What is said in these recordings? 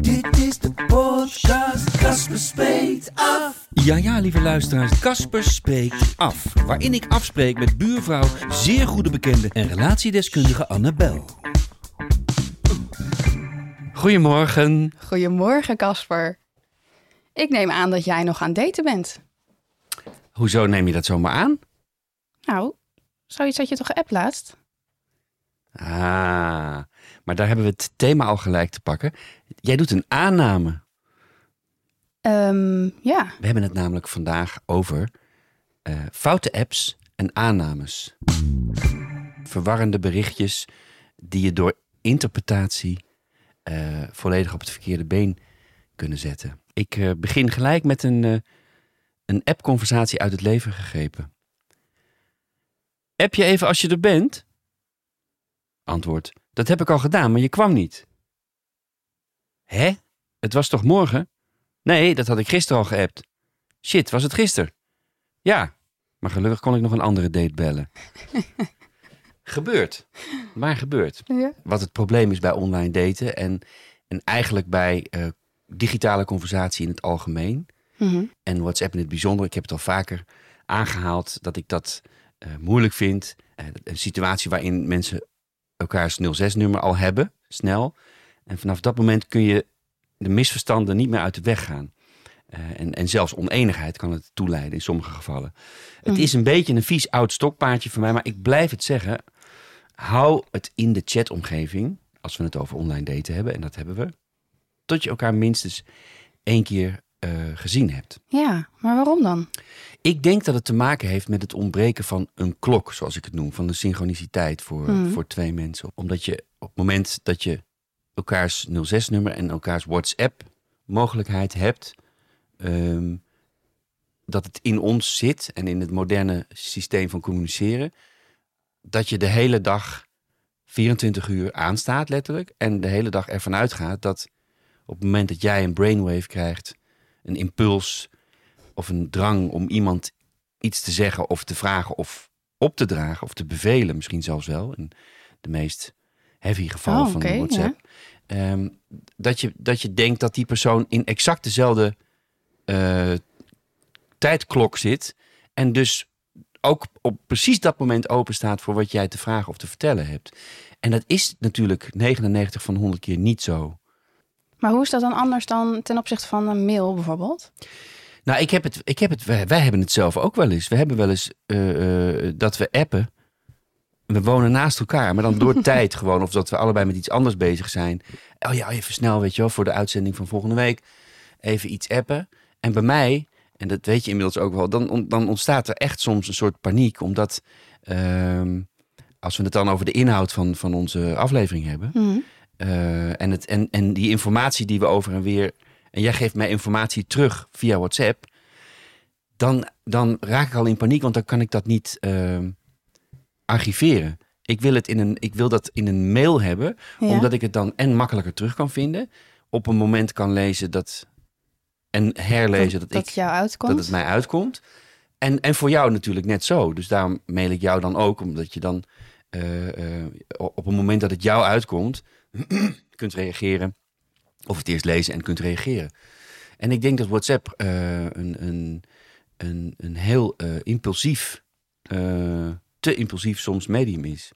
Dit is de podcast Casper Spreekt Af. Ja, ja, lieve luisteraars, Casper spreekt af. Waarin ik afspreek met buurvrouw, zeer goede bekende en relatiedeskundige Annabel. Goedemorgen. Goedemorgen, Casper. Ik neem aan dat jij nog aan het daten bent. Hoezo neem je dat zomaar aan? Nou, zoiets had je toch geappt laatst? Ah, maar daar hebben we het thema al gelijk te pakken. Jij doet een aanname. Ehm, ja. We hebben het namelijk vandaag over eh, foute apps en aannames. Verwarrende berichtjes die je door interpretatie eh, volledig op het verkeerde been kunnen zetten. Ik eh, begin gelijk met een, een app-conversatie uit het leven gegrepen. App je even als je er bent? Antwoord. Dat heb ik al gedaan, maar je kwam niet. Hè? Het was toch morgen? Nee, dat had ik gisteren al geappt. Shit, was het gisteren? Ja, maar gelukkig kon ik nog een andere date bellen. gebeurt. Maar gebeurt. ja. Wat het probleem is bij online daten en, en eigenlijk bij eh, digitale conversatie in het algemeen. Mhm. En WhatsApp in het bijzonder. Ik heb het al vaker aangehaald dat ik dat eh, moeilijk vind. Eh, een situatie waarin mensen elkaars 06-nummer al hebben, snel. En vanaf dat moment kun je de misverstanden niet meer uit de weg gaan. Eh, en, en zelfs oneenigheid kan het toeleiden in sommige gevallen. Het is een beetje een vies oud stokpaardje voor mij, maar ik blijf het zeggen. Hou het in de chatomgeving, als we het over online daten hebben, en dat hebben we, tot je elkaar minstens één keer eh, gezien hebt. ja, maar waarom dan? Ik denk dat het te maken heeft met het ontbreken van een klok, zoals ik het noem, van de synchroniciteit voor, Mhm. voor twee mensen. Omdat je op het moment dat je elkaars 06-nummer en elkaars WhatsApp-mogelijkheid hebt, ehm, dat het in ons zit en in het moderne systeem van communiceren, dat je de hele dag 24 uur aanstaat, letterlijk, en de hele dag ervan uitgaat dat op het moment dat jij een brainwave krijgt, een impuls of een drang om iemand iets te zeggen of te vragen of op te dragen of te bevelen, misschien zelfs wel, in de meest heavy gevallen Oh, van WhatsApp, ehm, dat, je, dat je denkt dat die persoon in exact dezelfde eh, tijdklok zit en dus ook op precies dat moment open staat voor wat jij te vragen of te vertellen hebt. En dat is natuurlijk 99 van 100 keer niet zo. Maar hoe is dat dan anders dan ten opzichte van een mail bijvoorbeeld? Nou, ik heb het, ik heb het, wij, wij hebben het zelf ook wel eens. We hebben wel eens eh, eh, dat we appen. We wonen naast elkaar, maar dan door tijd gewoon. Of dat we allebei met iets anders bezig zijn. Oh ja, even snel, weet je wel, voor de uitzending van volgende week. Even iets appen. En bij mij, en dat weet je inmiddels ook wel, dan, dan ontstaat er echt soms een soort paniek. Omdat, ehm, als we het dan over de inhoud van, van onze aflevering hebben. Mhm. Eh, en, het, en, en die informatie die we over en weer. En jij geeft mij informatie terug via WhatsApp. Dan, dan raak ik al in paniek, want dan kan ik dat niet ehm, archiveren. Ik wil, het in een, ik wil dat in een mail hebben, Ja. omdat ik het dan en makkelijker terug kan vinden. Op een moment kan lezen dat. En herlezen dat, dat ik jou uitkomt? dat het mij uitkomt. En, en voor jou natuurlijk net zo. Dus daarom mail ik jou dan ook, omdat je dan eh, eh, op het moment dat het jou uitkomt, kunt reageren. Of het eerst lezen en kunt reageren. En ik denk dat WhatsApp eh, een, een, een, een heel eh, impulsief, eh, te impulsief soms medium is.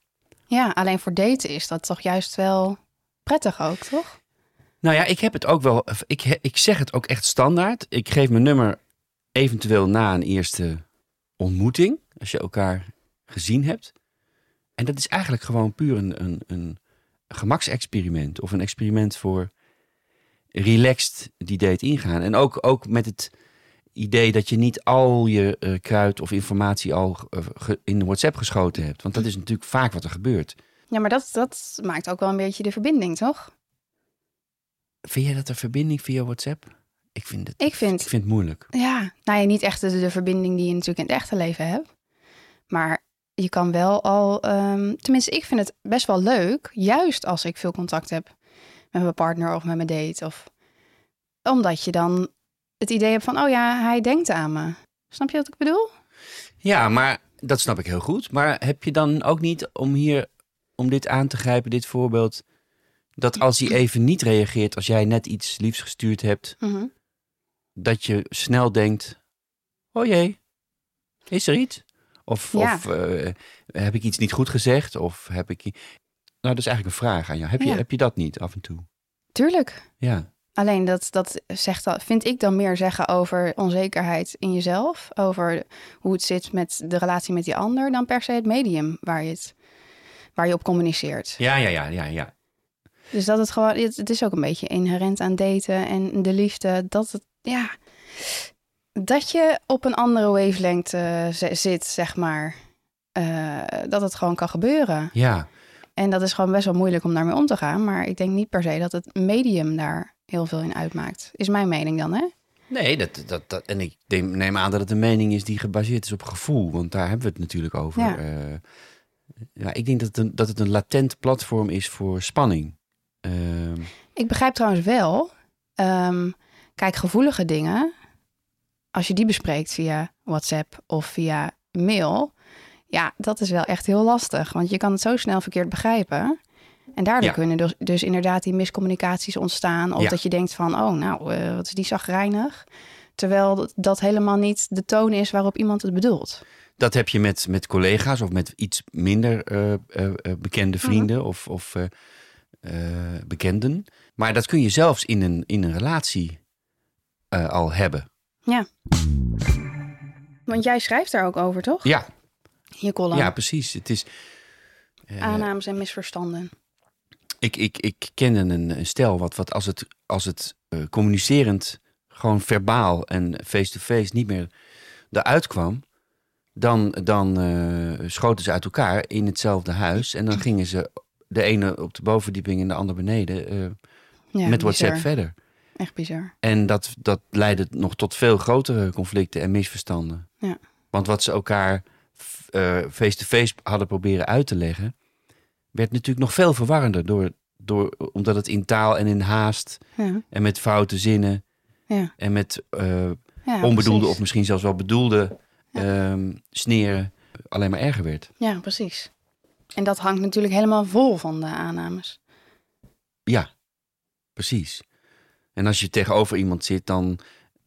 Ja, alleen voor daten is dat toch juist wel prettig ook, toch? Nou ja, ik heb het ook wel. Ik, ik zeg het ook echt standaard. Ik geef mijn nummer eventueel na een eerste ontmoeting. Als je elkaar gezien hebt. En dat is eigenlijk gewoon puur een, een, een gemaksexperiment. Of een experiment voor relaxed die date ingaan. En ook, ook met het idee dat je niet al je eh, kruid of informatie al eh, ge- in de WhatsApp geschoten hebt. Want dat is natuurlijk vaak wat er gebeurt. Ja, maar dat, dat maakt ook wel een beetje de verbinding, toch? vind jij dat een verbinding via WhatsApp? Ik vind het, Ik vind, ik vind het moeilijk. ja, nou ja, niet echt de, de verbinding die je natuurlijk in het echte leven hebt. Maar je kan wel al, ehm, tenminste, ik vind het best wel leuk, juist als ik veel contact heb met mijn partner of met mijn date. Of, omdat je dan het idee hebt van, oh ja, hij denkt aan me. Snap je wat ik bedoel? Ja, maar dat snap ik heel goed. Maar heb je dan ook niet om hier, om dit aan te grijpen, dit voorbeeld, dat als hij even niet reageert als jij net iets liefs gestuurd hebt, Mhm. dat je snel denkt, oh jee, is er iets? Of, Ja. of eh, heb ik iets niet goed gezegd? Of heb ik... Nou, dat is eigenlijk een vraag aan jou. Heb je, Ja. heb je dat niet af en toe? Tuurlijk. Ja. Alleen dat, dat zegt vind ik dan meer zeggen over onzekerheid in jezelf. Over hoe het zit met de relatie met die ander. Dan per se het medium waar je, het, waar je op communiceert. Ja, ja, ja, ja, ja. Dus dat het gewoon, het, het is ook een beetje inherent aan daten en de liefde. Dat het, ja, dat je op een andere wavelength eh, zit, zeg maar. Eh, dat het gewoon kan gebeuren. Ja, En dat is gewoon best wel moeilijk om daarmee om te gaan. Maar ik denk niet per se dat het medium daar heel veel in uitmaakt. Is mijn mening dan, hè? nee, dat, dat, dat, en ik neem- aan dat het een mening is die gebaseerd is op gevoel. Want daar hebben we het natuurlijk over. Ja. Ja, ja ik denk dat het, een, dat het een latent platform is voor spanning. Ehm, Ik begrijp trouwens wel, ehm, kijk, gevoelige dingen, als je die bespreekt via WhatsApp of via mail, ja, dat is wel echt heel lastig, want je kan het zo snel verkeerd begrijpen. En daardoor Ja. kunnen dus, dus inderdaad die miscommunicaties ontstaan. Of Ja. dat je denkt van, oh, nou, eh, wat is die zagrijnig. Terwijl dat- helemaal niet de toon is waarop iemand het bedoelt. Dat heb je met, met collega's of met iets minder eh, eh, bekende vrienden of, of bekenden. Maar dat kun je zelfs in een, in een relatie al hebben. Ja. Want jij schrijft daar ook over, toch? Ja, je column. ja precies. Het is, eh, Aannames en misverstanden. ik, ik, ik kende een, een stel wat, wat als het, als het eh, communicerend gewoon verbaal en face-to-face niet meer eruit kwam, dan, dan eh, schoten ze uit elkaar in hetzelfde huis. En dan gingen ze de ene op de bovenverdieping en de ander beneden Ja, met WhatsApp bizar. verder. Echt bizar. En dat, dat leidde nog tot veel grotere conflicten en misverstanden. Ja. Want wat ze elkaar eh, face-to-face hadden proberen uit te leggen, werd natuurlijk nog veel verwarrender. Door, door, omdat het in taal en in haast Ja, en met foute zinnen ja. en met eh, ja onbedoelde precies. of misschien zelfs wel bedoelde ehm, sneren alleen maar erger werd. Ja, precies. En dat hangt natuurlijk helemaal vol van de aannames. Ja, precies. En als je tegenover iemand zit, dan.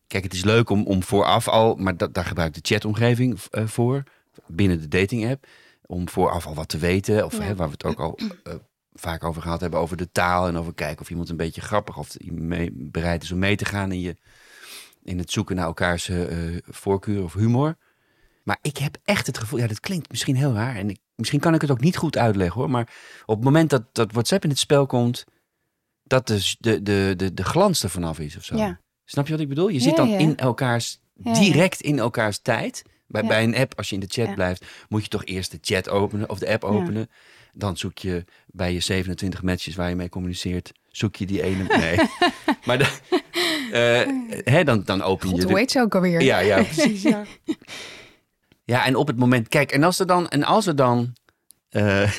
Kijk, het is leuk om, om vooraf al, maar dat, daar gebruik ik de chatomgeving eh, voor, binnen de dating app, om vooraf al wat te weten. Of Ja. hè, waar we het ook al eh, vaak over gehad hebben, over de taal en over kijken of iemand een beetje grappig of mee, bereid is om mee te gaan in, je, in het zoeken naar elkaars eh, voorkeur of humor. Maar ik heb echt het gevoel, ja, dat klinkt misschien heel raar en ik, misschien kan ik het ook niet goed uitleggen hoor, maar op het moment dat, dat WhatsApp in het spel komt, dat dus de, de, de, de glans er vanaf is of zo. Ja. Snap je wat ik bedoel? Je zit dan in elkaars, direct in elkaars tijd. Bij, Ja. bij een app, als je in de chat Ja. blijft, moet je toch eerst de chat openen of de app openen. Dan zoek je bij je 27 matches waar je mee communiceert, zoek je die ene. Nee. maar dan, eh, hè, dan, dan open God, je hoe heet ze ook alweer? ja, ja, precies. Ja. ja, en op het moment, kijk, en als er dan, en als er dan, eh,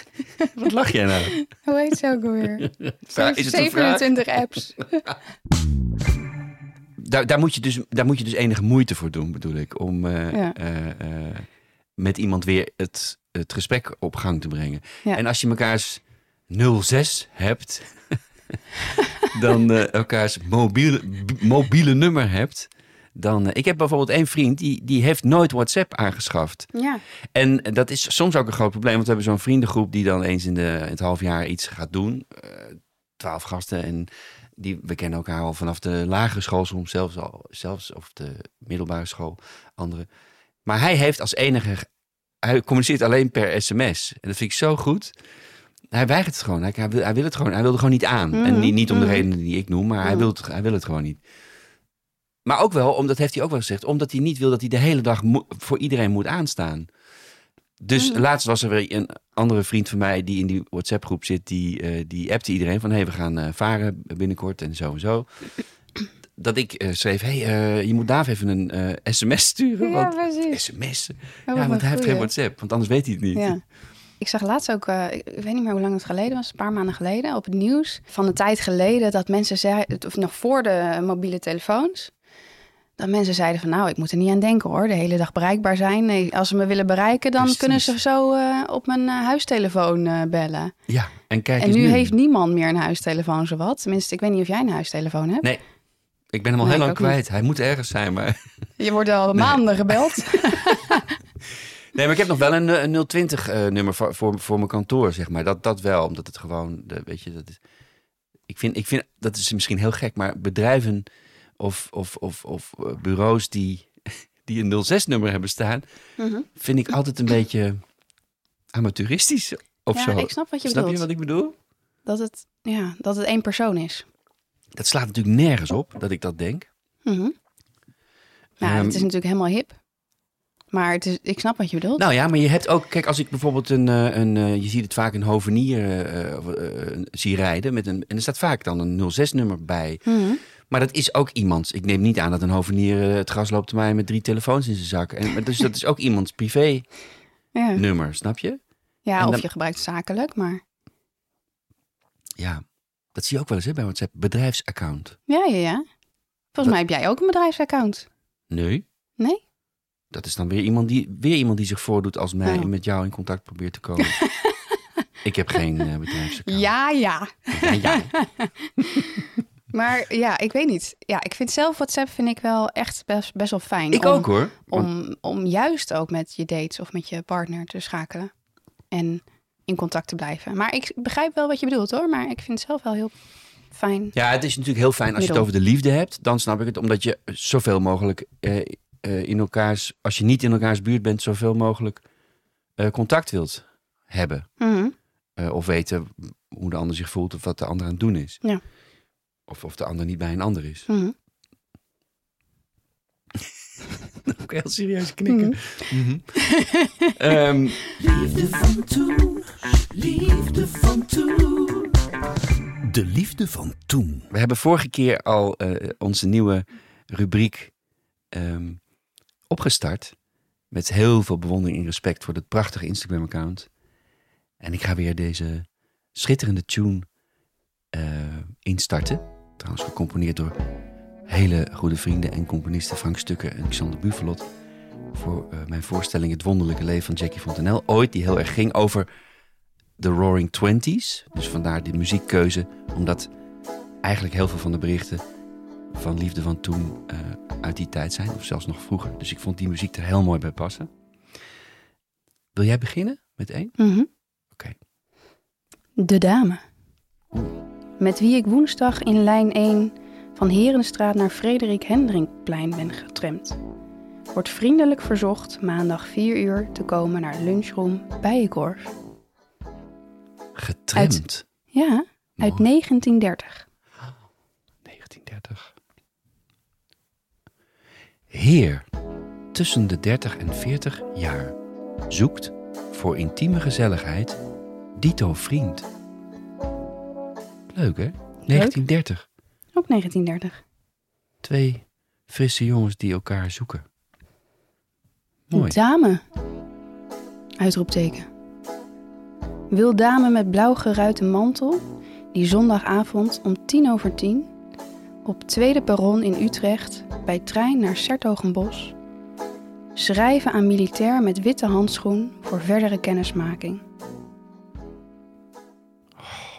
wat lach jij nou? Hoe heet ze ook alweer? Is het een vraag? 27 apps. Daar, daar, moet je dus, daar moet je dus enige moeite voor doen, bedoel ik, om eh, Ja. eh, eh, met iemand weer het, het gesprek op gang te brengen. Ja. En als je mekaars 06 hebt, dan elkaars mobiele, mobiele nummer hebt, dan... ik heb bijvoorbeeld één vriend, die, die heeft nooit WhatsApp aangeschaft. Ja, En dat is soms ook een groot probleem, want we hebben zo'n vriendengroep die dan eens in, de, in het half jaar iets gaat doen. Eh, Twaalf gasten en die, we kennen elkaar al vanaf de lagere school, soms zelfs, al, zelfs of de middelbare school, anderen. Maar hij heeft als enige, hij communiceert alleen per sms. En dat vind ik zo goed. Hij weigert het gewoon. Hij, hij, wil, hij wil het gewoon. Hij wil er gewoon niet aan. En Mhm, niet, niet om de mhm. redenen die ik noem, maar hij, Mhm. wil het, hij wil het gewoon niet. Maar ook wel, omdat heeft hij ook wel gezegd, omdat hij niet wil dat hij de hele dag voor iedereen moet aanstaan. Dus Mhm. laatst was er weer een andere vriend van mij die in die WhatsApp-groep zit. Die, eh, die appte iedereen van, hé, hey, we gaan eh, varen binnenkort en zo en zo. Dat ik eh, schreef, hé, hey, je moet Daaf even een sms sturen. Ja, want sms? Oh, ja, want hij heeft geen. WhatsApp, want anders weet hij het niet. Ja. Ik zag laatst ook, ik weet niet meer hoe lang het geleden was, een paar maanden geleden, op het nieuws. Van een tijd geleden dat mensen zeiden, of nog voor de mobiele telefoons. Dat mensen zeiden van nou, ik moet er niet aan denken hoor, de hele dag bereikbaar zijn. Nee, als ze me willen bereiken, dan Precies. kunnen ze zo eh, op mijn eh, huistelefoon eh, bellen. Ja, en kijk en eens nu, nu. heeft niemand meer een huistelefoon zowat. Tenminste, ik weet niet of jij een huistelefoon hebt. Nee, ik ben hem al Nee, heel lang niet. kwijt. Hij moet ergens zijn, maar... Je wordt al maanden gebeld. Nee, maar ik heb nog wel een, een 020-nummer voor, voor, voor mijn kantoor, zeg maar. Dat, dat wel, omdat het gewoon, weet je, dat is, ik, vind, ik vind, dat is misschien heel gek, maar bedrijven of, of, of, of eh, bureaus die, die een 06-nummer hebben staan, Mhm. vind ik altijd een beetje amateuristisch of ja, zo. ik snap wat je Snap bedoelt. je wat ik bedoel? Dat, het, ja, dat het één persoon is. Dat slaat natuurlijk nergens op, dat ik dat denk. Mhm. Nou, Ehm, het is natuurlijk helemaal hip. Maar het is, ik snap wat je bedoelt. Nou ja, maar je hebt ook, kijk, als ik bijvoorbeeld een, eh, een eh, je ziet het vaak een hovenier zie rijden met een, en er staat vaak dan een 06-nummer bij. Mhm. Maar dat is ook iemand. Ik neem niet aan dat een hovenier eh, het gras loopt te mij met drie telefoons in zijn zak. En, dus dat is ook iemands privé-nummer, Ja, snap je? ja en of dan- je gebruikt zakelijk, maar... Ja, dat zie je ook wel eens hè, bij WhatsApp. Bedrijfsaccount. Ja, ja, ja. Volgens mij heb jij ook een bedrijfsaccount. Nee, Nee? dat is dan weer iemand die, weer iemand die zich voordoet als mij Oh. en met jou in contact probeert te komen. ik heb geen eh, bedrijfsaccount. Ja, ja. Ja, ja. Maar ja, ik weet niet. Ja, ik vind zelf WhatsApp vind ik wel echt best, best wel fijn. Ik om, ook hoor. Om, om juist ook met je dates of met je partner te schakelen. En in contact te blijven. Maar ik begrijp wel wat je bedoelt hoor. Maar ik vind het zelf wel heel fijn. Ja, het is natuurlijk heel fijn als je het over de liefde hebt. Dan snap ik het, omdat je zoveel mogelijk eh, eh, in elkaars, als je niet in elkaars buurt bent, zoveel mogelijk eh, contact wilt hebben. Mhm. Of weten hoe de ander zich voelt of wat de ander aan het doen is. Ja. Of of de ander niet bij een ander is. Mhm. Ook heel serieus knikken. Mhm. Mhm. Ehm, Liefde van toen, liefde van toen. de liefde van toen. We hebben vorige keer al eh, onze nieuwe rubriek ehm, opgestart. Met heel veel bewondering en respect voor het prachtige Instagram-account. En ik ga weer deze schitterende tune eh, instarten. Trouwens gecomponeerd door hele goede vrienden en componisten Frank Stukken en Xander Buvelot. Voor eh, mijn voorstelling Het Wonderlijke Leven van Jackie Fontanel. Ooit, die heel erg ging over de Roaring Twenties. Dus vandaar die muziekkeuze. Omdat eigenlijk heel veel van de berichten van liefde van toen eh, uit die tijd zijn. Of zelfs nog vroeger. Dus ik vond die muziek er heel mooi bij passen. Wil jij beginnen met één? Mhm. Oké. De dame. Met wie ik woensdag in lijn 1 van Herenstraat naar Frederik Hendrinkplein ben getramd. Wordt vriendelijk verzocht maandag 4 uur te komen naar lunchroom Bijenkorf. Getremd. Ja, uit Mooi. 1930. 1930. Heer, tussen de 30 en 40 jaar, zoekt voor intieme gezelligheid dito vriend. Leuk hè? 1930. Ook 1930. Twee frisse jongens die elkaar zoeken. Een Mooi. dame. Uitroepteken. Wil dame met blauw geruite mantel die zondagavond om tien over tien op tweede perron in Utrecht bij trein naar Sertogenbos schrijven aan militair met witte handschoen voor verdere kennismaking.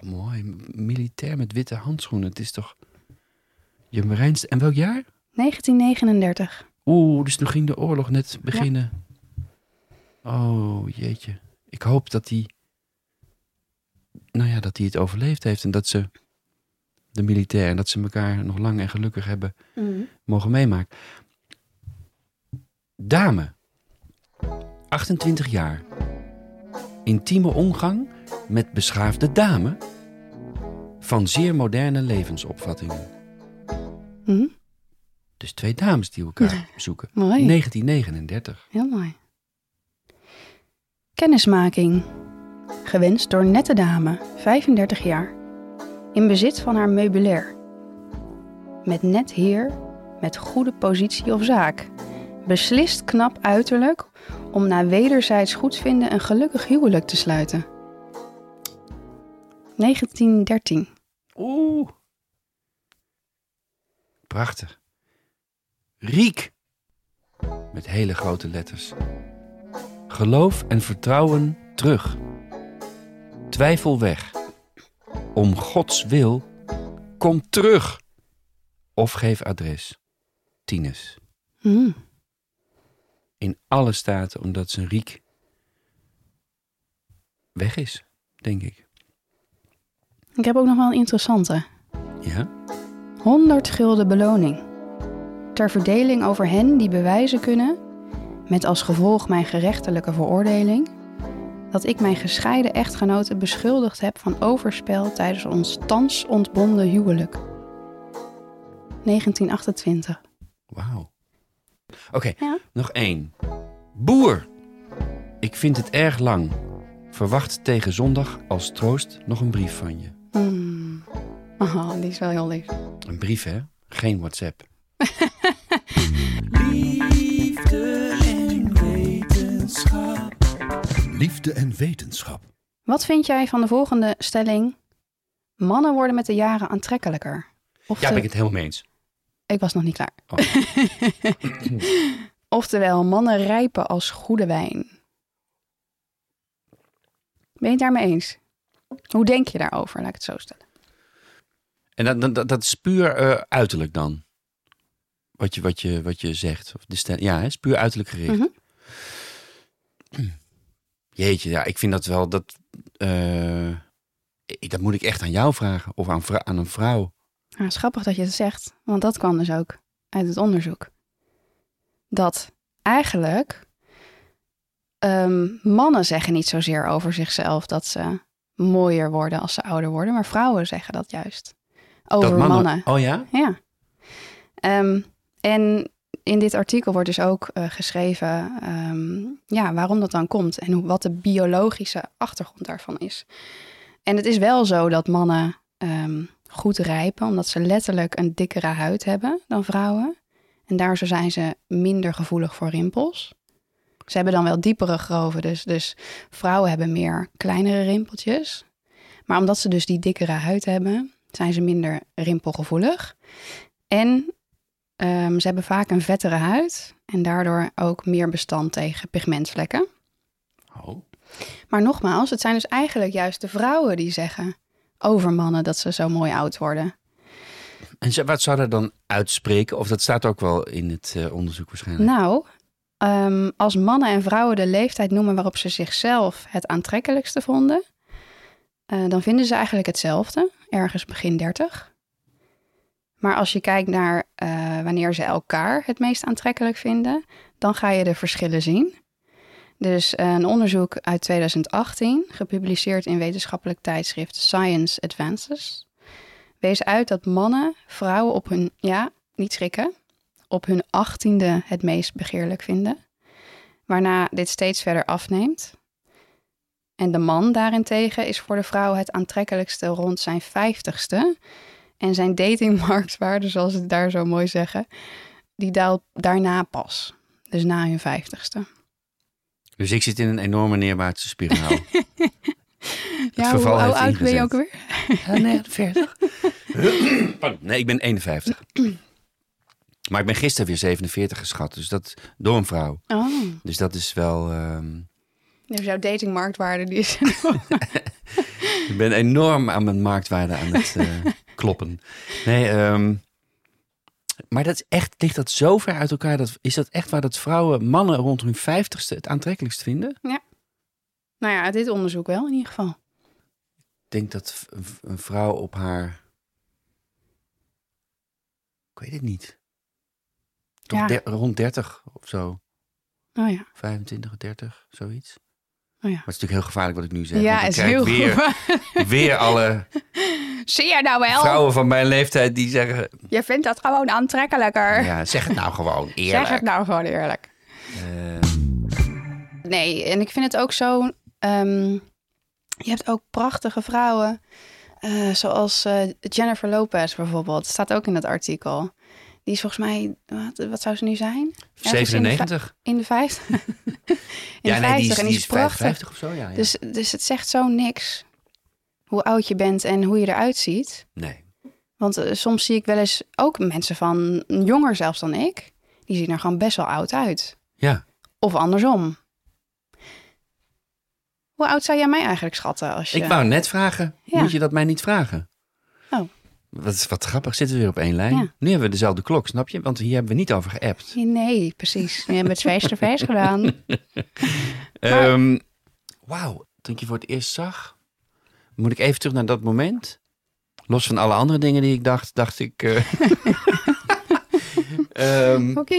Oh, mooi. Militair met witte handschoenen. Het is toch... Je. En welk jaar? 1939. Oeh, dus toen ging de oorlog net beginnen. Oh, jeetje. Ik hoop dat hij... Nou ja, dat hij het overleefd heeft. En dat ze... De militair. En dat ze elkaar nog lang en gelukkig hebben mogen meemaken. Dame. 28 jaar. Intieme omgang met beschaafde dame. Van zeer moderne levensopvattingen. Hm? Dus twee dames die elkaar zoeken. Mooi. 1939. Heel mooi. Kennismaking. Gewenst door nette dame, 35 jaar. In bezit van haar meubilair. Met net heer, met goede positie of zaak. Beslist knap uiterlijk om na wederzijds goedvinden een gelukkig huwelijk te sluiten. 1913. Oeh. Prachtig. Riek. Met hele grote letters. Geloof en vertrouwen terug. Twijfel weg. Om Gods wil, kom terug. Of geef adres. Tines. Hmm. In alle staten, omdat zijn Riek weg is, denk ik. Ik heb ook nog wel een interessante. Ja? 100 gulden beloning. Ter verdeling over hen die bewijzen kunnen, met als gevolg mijn gerechtelijke veroordeling, dat ik mijn gescheiden echtgenoten beschuldigd heb van overspel tijdens ons thans ontbonden huwelijk. 1928. Wauw. Oké, Ja. nog één. Boer. Ik vind het erg lang. Verwacht tegen zondag als troost nog een brief van je. Hmm. Oh, die is wel heel lief. Een brief, hè? Geen WhatsApp. Liefde en wetenschap. Liefde en wetenschap. Wat vind jij van de volgende stelling? Mannen worden met de jaren aantrekkelijker. Of Ja, ben ik het helemaal mee eens. Ik was nog niet klaar. Oh. Oftewel, mannen rijpen als goede wijn. Ben je het daarmee eens? Hoe denk je daarover? Laat ik het zo stellen. En dat, dat, dat- is puur eh, uiterlijk dan? Wat je, wat je, wat je zegt. Of de stel, ja, is puur uiterlijk gericht. Mhm. Jeetje, ja, ik vind dat wel... Dat, eh, ik- dat moet ik echt aan jou vragen. Of aan, aan een vrouw. Het is grappig dat je het zegt, want dat kwam dus ook uit het onderzoek. Dat eigenlijk ehm, mannen zeggen niet zozeer over zichzelf dat ze mooier worden als ze ouder worden, maar vrouwen zeggen dat juist. Over dat mannen. Oh ja? Ja. Ehm, en in dit artikel wordt dus ook eh, geschreven ehm, ja, waarom dat dan komt en hoe, wat de biologische achtergrond daarvan is. En het is wel zo dat mannen ehm, goed rijpen, omdat ze letterlijk een dikkere huid hebben dan vrouwen. En daardoor zijn ze minder gevoelig voor rimpels. Ze hebben dan wel diepere groven, dus, dus vrouwen hebben meer kleinere rimpeltjes. Maar omdat ze dus die dikkere huid hebben, zijn ze minder rimpelgevoelig. En ehm, ze hebben vaak een vettere huid en daardoor ook meer bestand tegen pigmentvlekken. Oh. Maar nogmaals, het zijn dus eigenlijk juist de vrouwen die zeggen over mannen dat ze zo mooi oud worden. En wat zou dat dan uitspreken? Of dat staat ook wel in het eh, onderzoek waarschijnlijk. Nou, ehm, als mannen en vrouwen de leeftijd noemen waarop ze zichzelf het aantrekkelijkste vonden, eh, dan vinden ze eigenlijk hetzelfde, ergens begin 30. Maar als je kijkt naar eh, wanneer ze elkaar het meest aantrekkelijk vinden, dan ga je de verschillen zien. Dus eh, een onderzoek uit 2018, gepubliceerd in wetenschappelijk tijdschrift Science Advances, wees uit dat mannen vrouwen op hun, ja, niet schrikken, op hun achttiende het meest begeerlijk vinden. Waarna dit steeds verder afneemt. En de man daarentegen is voor de vrouw het aantrekkelijkste rond zijn vijftigste. En zijn datingmarktwaarde, zoals ze het daar zo mooi zeggen, die daalt daarna pas. Dus na hun vijftigste. Dus ik zit in een enorme neerwaartse spiraal. Ja, verval hoe, oud ben je ook weer? nee, 40. Pardon. Nee, ik ben 51. Maar ik ben gisteren weer 47 geschat. Dus dat door een vrouw. Oh, Dus dat is wel... dus jouw datingmarktwaarde die is... ik ben enorm aan mijn marktwaarde aan het eh, kloppen. Nee, ehm, maar dat is echt, ligt dat zo ver uit elkaar? Dat, is dat echt waar dat vrouwen, mannen rond hun 50ste het aantrekkelijkst vinden? nou ja, uit dit onderzoek wel in ieder geval. Ik denk dat een vrouw op haar. Ik weet het niet. Toch Ja. der- rond 30 of zo. Oh ja. 25, 30, zoiets. Oh ja. Maar het is natuurlijk heel gevaarlijk wat ik nu zeg. ja, want is heel weer, weer alle Zie je nou wel? vrouwen van mijn leeftijd die zeggen... Je vindt dat gewoon aantrekkelijker. Ja, zeg het nou gewoon eerlijk. zeg het nou gewoon eerlijk. Eh, nee, en ik vind het ook zo. ehm, je hebt ook prachtige vrouwen, eh, zoals eh, Jennifer Lopez bijvoorbeeld. Staat ook in het artikel. Die is volgens mij, wat, wat zou ze nu zijn? Ergens in de 97? In de 50. in Ja, de nee, 50 die is, en die die is is prachtig. 55 of zo, ja. ja. Dus, dus het zegt zo niks hoe oud je bent en hoe je eruit ziet. nee. Want eh, soms zie ik wel eens ook mensen van jonger zelfs dan ik. Die zien er gewoon best wel oud uit. Ja. Of andersom. Hoe oud zou jij mij eigenlijk schatten als je... Ik wou net vragen, Ja. moet je dat mij niet vragen? Wat, is wat grappig, zitten we weer op één lijn. Ja. Nu hebben we dezelfde klok, snap je? Want hier hebben we niet over geappt. Nee, precies. We hebben het face to face gedaan. Ehm, Wauw, toen ik je voor het eerst zag, moet ik even terug naar dat moment. Los van alle andere dingen die ik dacht, dacht ik. eh, ehm, Oké.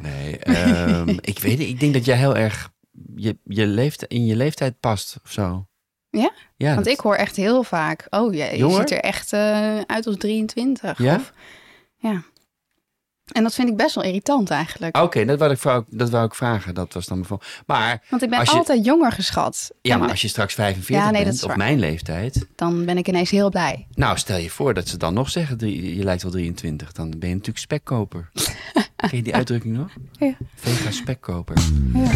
nee, ehm, ik weet het. Ik denk dat jij heel erg je, je leeft, in je leeftijd past of zo. Ja? Ja, Want dat- ik hoor echt heel vaak... Oh, je, je ziet er echt eh, uit als 23. Ja? Of, ja. En dat vind ik best wel irritant eigenlijk. Oké, dat, wou ik dat wou ik vragen. Dat was dan vol- Maar, Want ik ben je- altijd jonger geschat. ja, En maar als je straks 45 Ja, nee, dat bent, op mijn leeftijd. Dan ben ik ineens heel blij. Nou, stel je voor dat ze dan nog zeggen, drie- je lijkt wel 23. Dan ben je natuurlijk spekkoper. Ken je die uitdrukking nog? Ja. Vega spekkoper. Ja.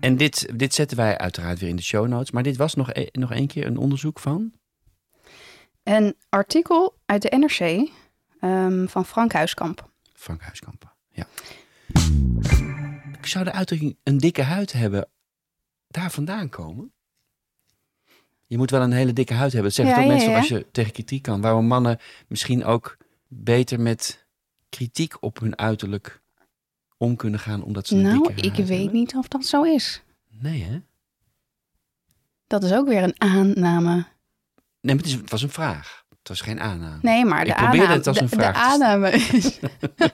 En dit, dit zetten wij uiteraard weer in de show notes. Maar dit was nog, e- nog één keer een onderzoek van? Een artikel uit de NRC ehm, van Frank Huiskamp. Frank Huiskamp. Ja. Ik zou de uitdrukking een dikke huid hebben daar vandaan komen? Je moet wel een hele dikke huid hebben. Dat zeggen Ja, toch ja, mensen ja. als je tegen kritiek kan. Waarom mannen misschien ook beter met kritiek op hun uiterlijk om kunnen gaan omdat ze Nou, ik weet hebben? niet of dat zo is. Nee, hè? Dat is ook weer een aanname. Nee, maar het, is, het was een vraag. Het was geen aanname. Nee, maar de Ik aanname, het als een de vraag te aanname is...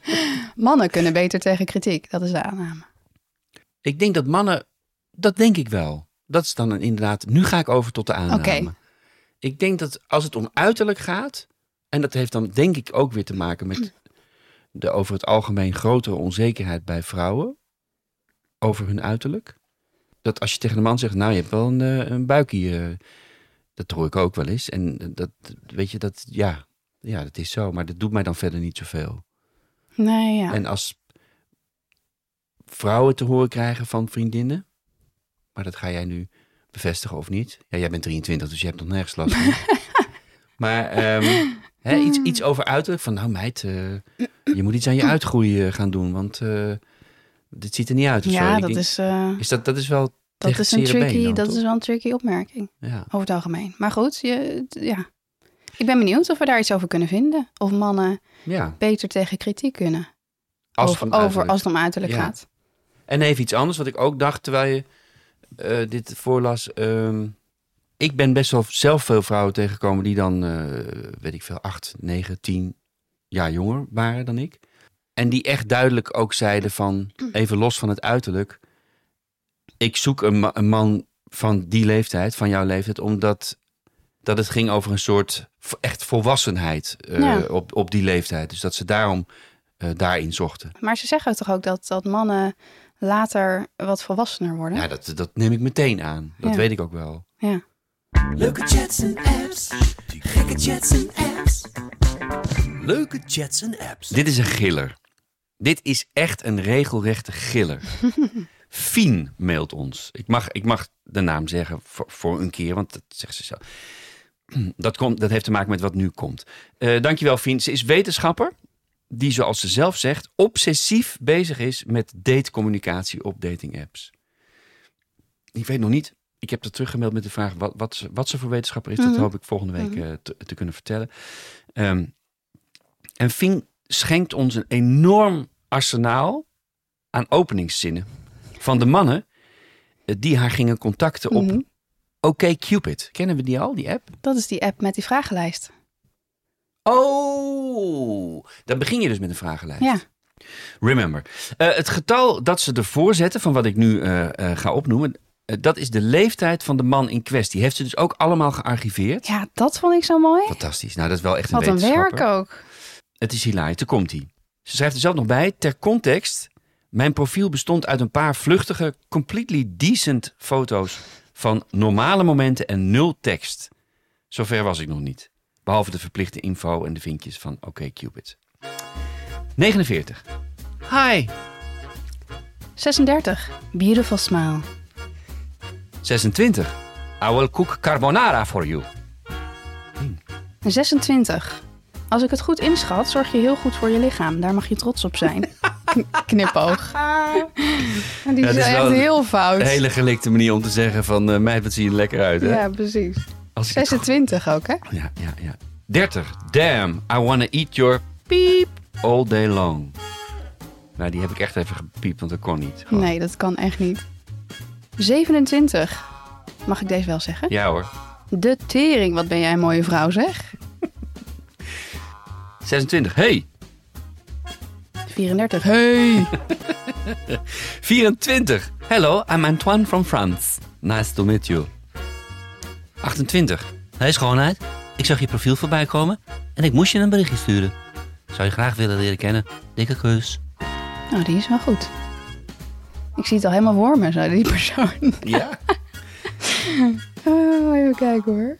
Mannen kunnen beter tegen kritiek. Dat is de aanname. Ik denk dat mannen, dat denk ik wel. Dat is dan een, inderdaad, nu ga ik over tot de aanname. Oké. Ik denk dat als het om uiterlijk gaat, en dat heeft dan denk ik ook weer te maken met de over het algemeen grotere onzekerheid bij vrouwen over hun uiterlijk. Dat als je tegen een man zegt, nou je hebt wel een, eh, een buikje, eh, dat hoor ik ook wel eens. En eh, dat, weet je, dat, ja, ja, dat is zo, maar dat doet mij dan verder niet zoveel. Nee, ja. En als vrouwen te horen krijgen van vriendinnen, maar dat ga jij nu bevestigen of niet? Ja, jij bent 23, dus je hebt nog nergens last van. maar ehm, hè, iets, iets over uiterlijk, van nou meid, eh, je moet iets aan je uitgroei eh, gaan doen, want eh, dit ziet er niet uit. Of ja, dat denk, is, is dat, dat is wel dat is een tricky, dan, dat toch? is wel een tricky opmerking. Ja. Over het algemeen. Maar goed, je, ja. Ik ben benieuwd of we daar iets over kunnen vinden. Of mannen ja, beter tegen kritiek kunnen. als over, het om over als het om uiterlijk gaat. En even iets anders wat ik ook dacht terwijl je dit voorlas. Ehm, ik ben best wel zelf veel vrouwen tegengekomen die dan, eh, weet ik veel, acht, negen, tien jaar jonger waren dan ik. En die echt duidelijk ook zeiden van, even los van het uiterlijk. Ik zoek een, ma- een man van die leeftijd, van jouw leeftijd, omdat dat het ging over een soort echt volwassenheid eh, Ja. op, op die leeftijd. Dus dat ze daarom eh, daarin zochten. Maar ze zeggen toch ook dat, dat mannen later wat volwassener worden? Ja, dat, dat neem ik meteen aan. Dat Ja. weet ik ook wel. Ja. Leuke chats en apps. Gekke chats en apps. Leuke chats en apps. Dit is een giller. Dit is echt een regelrechte giller. Fien mailt ons. Ik mag, ik mag de naam zeggen voor, voor een keer, want dat zegt ze zelf. Dat, komt, dat heeft te maken met wat nu komt. Eh dankjewel, Fien. Ze is wetenschapper die, zoals ze zelf zegt, obsessief bezig is met datecommunicatie op datingapps. Ik weet nog niet. Ik heb er teruggemaild met de vraag wat, wat, ze, wat ze voor wetenschapper is. Dat Mhm. hoop ik volgende week eh, te, te kunnen vertellen. Ehm, en Fien schenkt ons een enorm arsenaal aan openingszinnen. Van de mannen eh, die haar gingen contacten op Mhm. OkCupid. Kennen we die al, die app? Dat is die app met die vragenlijst. Oh, dan begin je dus met een vragenlijst. Ja. Remember. Eh, het getal dat ze ervoor zetten van wat ik nu ga opnoemen... eh, dat is de leeftijd van de man in kwestie. Heeft ze dus ook allemaal gearchiveerd. Ja, dat vond ik zo mooi. Fantastisch. Nou, dat is wel echt een Wat een werk ook. Het is hilarisch. Daar komt hij. Ze schrijft er zelf nog bij. Ter context. Mijn profiel bestond uit een paar vluchtige, completely decent foto's van normale momenten en nul tekst. Zover was ik nog niet. Behalve de verplichte info en de vinkjes van OkCupid. 49. Hi. 36. Beautiful smile. 26. I will cook carbonara for you. 26. Als ik het goed inschat, zorg je heel goed voor je lichaam. Daar mag je trots op zijn. Kn- Knipoog. Die Ja, is is echt heel fout. Een hele gelikte manier om te zeggen van... eh meid, wat zie je er lekker uit, hè? Ja, precies. Als ik het 26 ook, hè? Ja, ja, ja. 30. Damn, I wanna eat your piep all day long. Nou, die heb ik echt even gepiept, want dat kon niet. Gewoon. Nee, dat kan echt niet. 27. Mag ik deze wel zeggen? Ja hoor. De tering, wat ben jij een mooie vrouw, zeg. 26. Hey. 34. Hey. 24. Hello, I'm Antoine from France. Nice to meet you. 28. Hey schoonheid, ik zag je profiel voorbij komen en ik moest je een berichtje sturen. Zou je graag willen leren kennen? Dikke kus. Nou, die is wel goed. Ik zie het al helemaal voor me, zo, die persoon. Ja. Oh, even kijken hoor.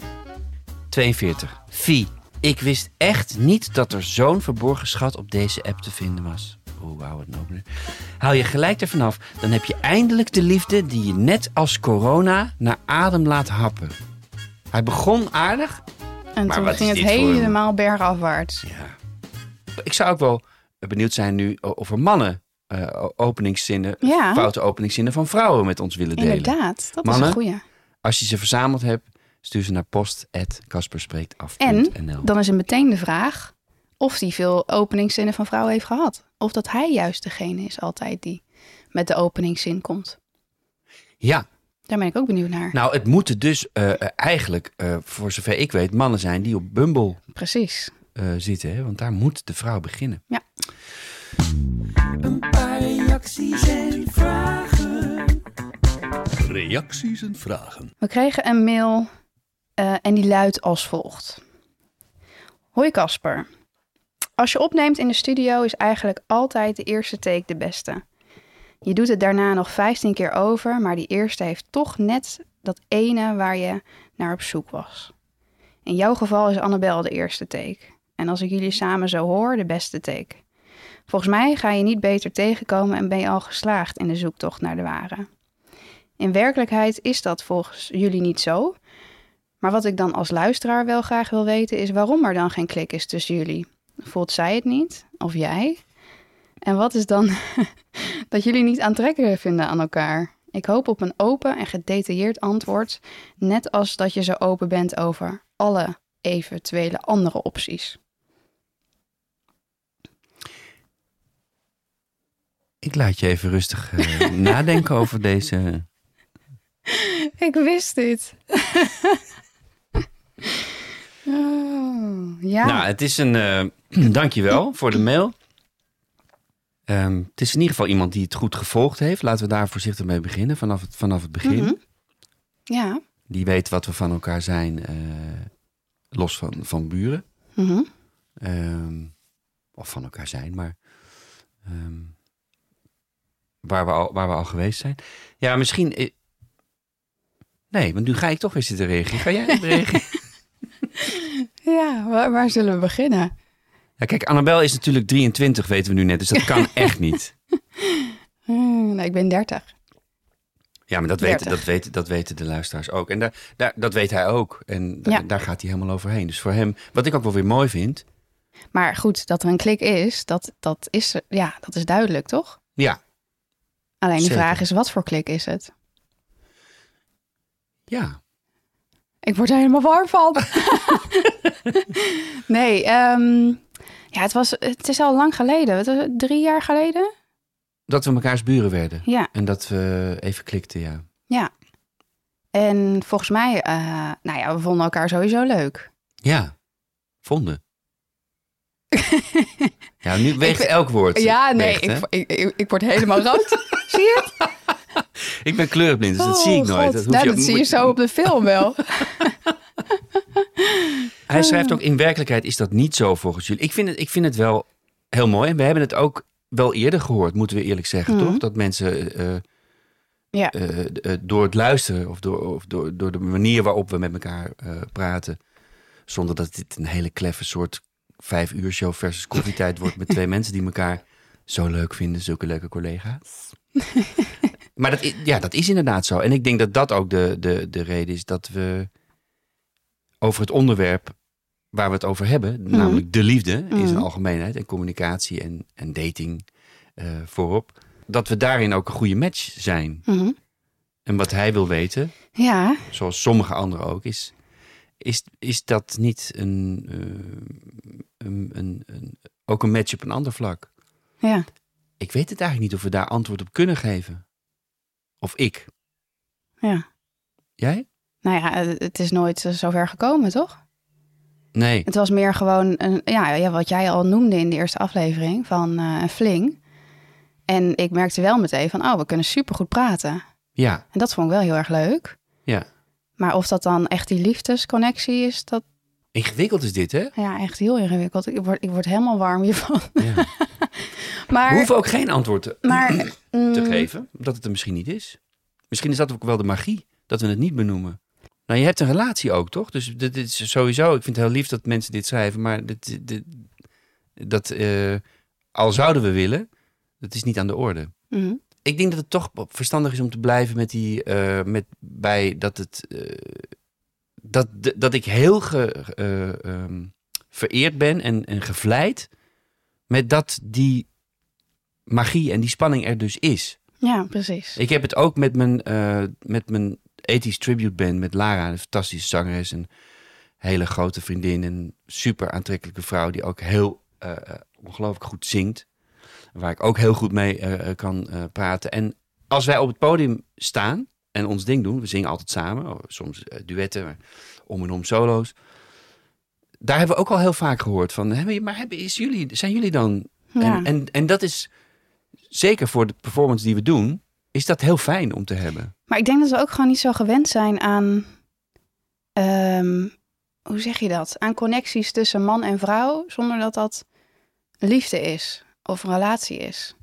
42. Vie, ik wist echt niet dat er zo'n verborgen schat op deze app te vinden was. Oeh, hou het nou. Hou je gelijk ervan af, dan heb je eindelijk de liefde die je net als corona naar adem laat happen. Hij begon aardig. En Maar toen wat ging is het voor helemaal bergafwaarts. Ja. Ik zou ook wel benieuwd zijn nu of er mannen eh, openingszinnen, Ja. foute openingszinnen van vrouwen met ons willen delen. Inderdaad, dat Mannen? is een goeie. Als je ze verzameld hebt, stuur ze naar post.kasperspreektaf.nl. En dan is er meteen de vraag of hij veel openingszinnen van vrouwen heeft gehad. Of dat hij juist degene is altijd die met de openingszin komt. Ja, Daar ben ik ook benieuwd naar. nou het moeten dus eh, eigenlijk, eh, voor zover ik weet, mannen zijn die op Bumble Precies. zitten. Hè? Want daar moet de vrouw beginnen. Een paar reacties en vragen. Reacties en vragen. We kregen een mail eh, en die luidt als volgt. Hoi Casper. Als je opneemt in de studio is eigenlijk altijd de eerste take de beste. Je doet het daarna nog 15 keer over, maar die eerste heeft toch net dat ene waar je naar op zoek was. In jouw geval is Annabel de eerste take. En als ik jullie samen zo hoor, de beste take. Volgens mij ga je niet beter tegenkomen en ben je al geslaagd in de zoektocht naar de ware. In werkelijkheid is dat volgens jullie niet zo. Maar wat ik dan als luisteraar wel graag wil weten is waarom er dan geen klik is tussen jullie. Voelt zij het niet? Of jij? En wat is dan dat jullie niet aantrekkelijk vinden aan elkaar? Ik hoop op een open en gedetailleerd antwoord, net als dat je zo open bent over alle eventuele andere opties. Ik laat je even rustig eh, nadenken over deze. Ik wist dit. oh, ja. Nou, het is een. eh dankjewel voor de mail. Ehm, het is in ieder geval iemand die het goed gevolgd heeft. Laten we daar voorzichtig mee beginnen, vanaf het, vanaf het begin. Mhm. ja. Die weet wat we van elkaar zijn, eh, los van, van buren. Mhm. Ehm, of van elkaar zijn, maar ehm, waar, we al, waar we al geweest zijn. Ja, misschien. i- Nee, want nu ga ik toch weer zitten reageren. Ga jij reageren? Ja, waar, waar zullen we beginnen? Ja, kijk, Annabel is natuurlijk 23, weten we nu net, dus dat kan echt niet. Hmm, nou, ik ben 30. Ja, maar dat weten, 30. dat, weten, dat weten de luisteraars ook. En daar, daar, dat weet hij ook. En da- Ja. daar gaat hij helemaal overheen. Dus voor hem, wat ik ook wel weer mooi vind. Maar goed, dat er een klik is, dat, dat, is, ja, dat is duidelijk, toch? Ja, Alleen de Zeker. vraag is, wat voor klik is het? ja. Ik word er helemaal warm van. nee, ehm, ja, het, was, het is al lang geleden. Wat was het, drie jaar geleden? Dat we mekaars buren werden. Ja, En dat we even klikten, ja. ja. En volgens mij, eh, nou ja, we vonden elkaar sowieso leuk. Ja, vonden. ja, nu weegt vind- elk woord. Ja, nee, weegt, hè? ik, ik, ik, ik word helemaal rood. zie je het? Ik ben kleurenblind, dus dat zie ik Oh, nooit. God. Dat, hoef nou, je- dat zie je zo op de film wel. Hij schrijft ook, in werkelijkheid is dat niet zo volgens jullie. Ik vind het, ik vind het wel heel mooi. En we hebben het ook wel eerder gehoord, moeten we eerlijk zeggen, Mhm. toch? Dat mensen eh, Ja. eh, eh, door het luisteren of, door, of door, door de manier waarop we met elkaar eh, praten, zonder dat dit een hele kleffe soort vijf uur show versus koffietijd wordt met twee mensen die elkaar zo leuk vinden, zulke leuke collega's. maar dat, i- ja, dat is inderdaad zo. En ik denk dat dat ook de, de, de reden is dat we over het onderwerp waar we het over hebben, namelijk de liefde in zijn Mhm. algemeenheid en communicatie en, en dating eh, voorop, dat we daarin ook een goede match zijn. Mhm. En wat hij wil weten, Ja, zoals sommige anderen ook, is, is, is dat niet een, eh, een, een, een- ook een match op een ander vlak? ja. Ik weet het eigenlijk niet of we daar antwoord op kunnen geven. Of ik. Ja. Jij? Nou ja, het is nooit zover gekomen, toch? Nee. Het was meer gewoon een, ja, ja, wat jij al noemde in de eerste aflevering van eh, een fling. En ik merkte wel meteen van, oh, we kunnen supergoed praten. Ja, En dat vond ik wel heel erg leuk. ja. Maar of dat dan echt die liefdesconnectie is, dat Ingewikkeld is dit, hè? ja, echt heel ingewikkeld. Ik word, ik word helemaal warm hiervan. Ja. We Maar, hoeven ook geen antwoord te, maar te mm, geven, omdat het er misschien niet is. Misschien is dat ook wel de magie, dat we het niet benoemen. Nou, je hebt een relatie ook, toch? Dus dit is sowieso, ik vind het heel lief dat mensen dit schrijven, maar dit, dit- dat, eh, al zouden we willen, dat is niet aan de orde. mm, Ik denk dat het toch verstandig is om te blijven met die, eh, met bij dat het, eh, dat, dat ik heel ge, eh, ehm, vereerd ben en, en gevleid met dat die magie en die spanning er dus is. ja, precies. Ik heb het ook met mijn, met mijn 80s tribute band, met Lara, een fantastische zangeres, een hele grote vriendin, een super aantrekkelijke vrouw die ook heel ongelooflijk goed zingt. Waar ik ook heel goed mee eh, eh, kan eh, praten. En als wij op het podium staan en ons ding doen, we zingen altijd samen, oh, soms duetten, om en om solo's. Daar hebben we ook al heel vaak gehoord van, maar hebben, is jullie, zijn jullie dan Ja. en, en, en dat is zeker voor de performance die we doen, is dat heel fijn om te hebben. Maar ik denk dat we ook gewoon niet zo gewend zijn aan, ehm, hoe zeg je dat? Aan connecties tussen man en vrouw, zonder dat dat liefde is of een relatie is.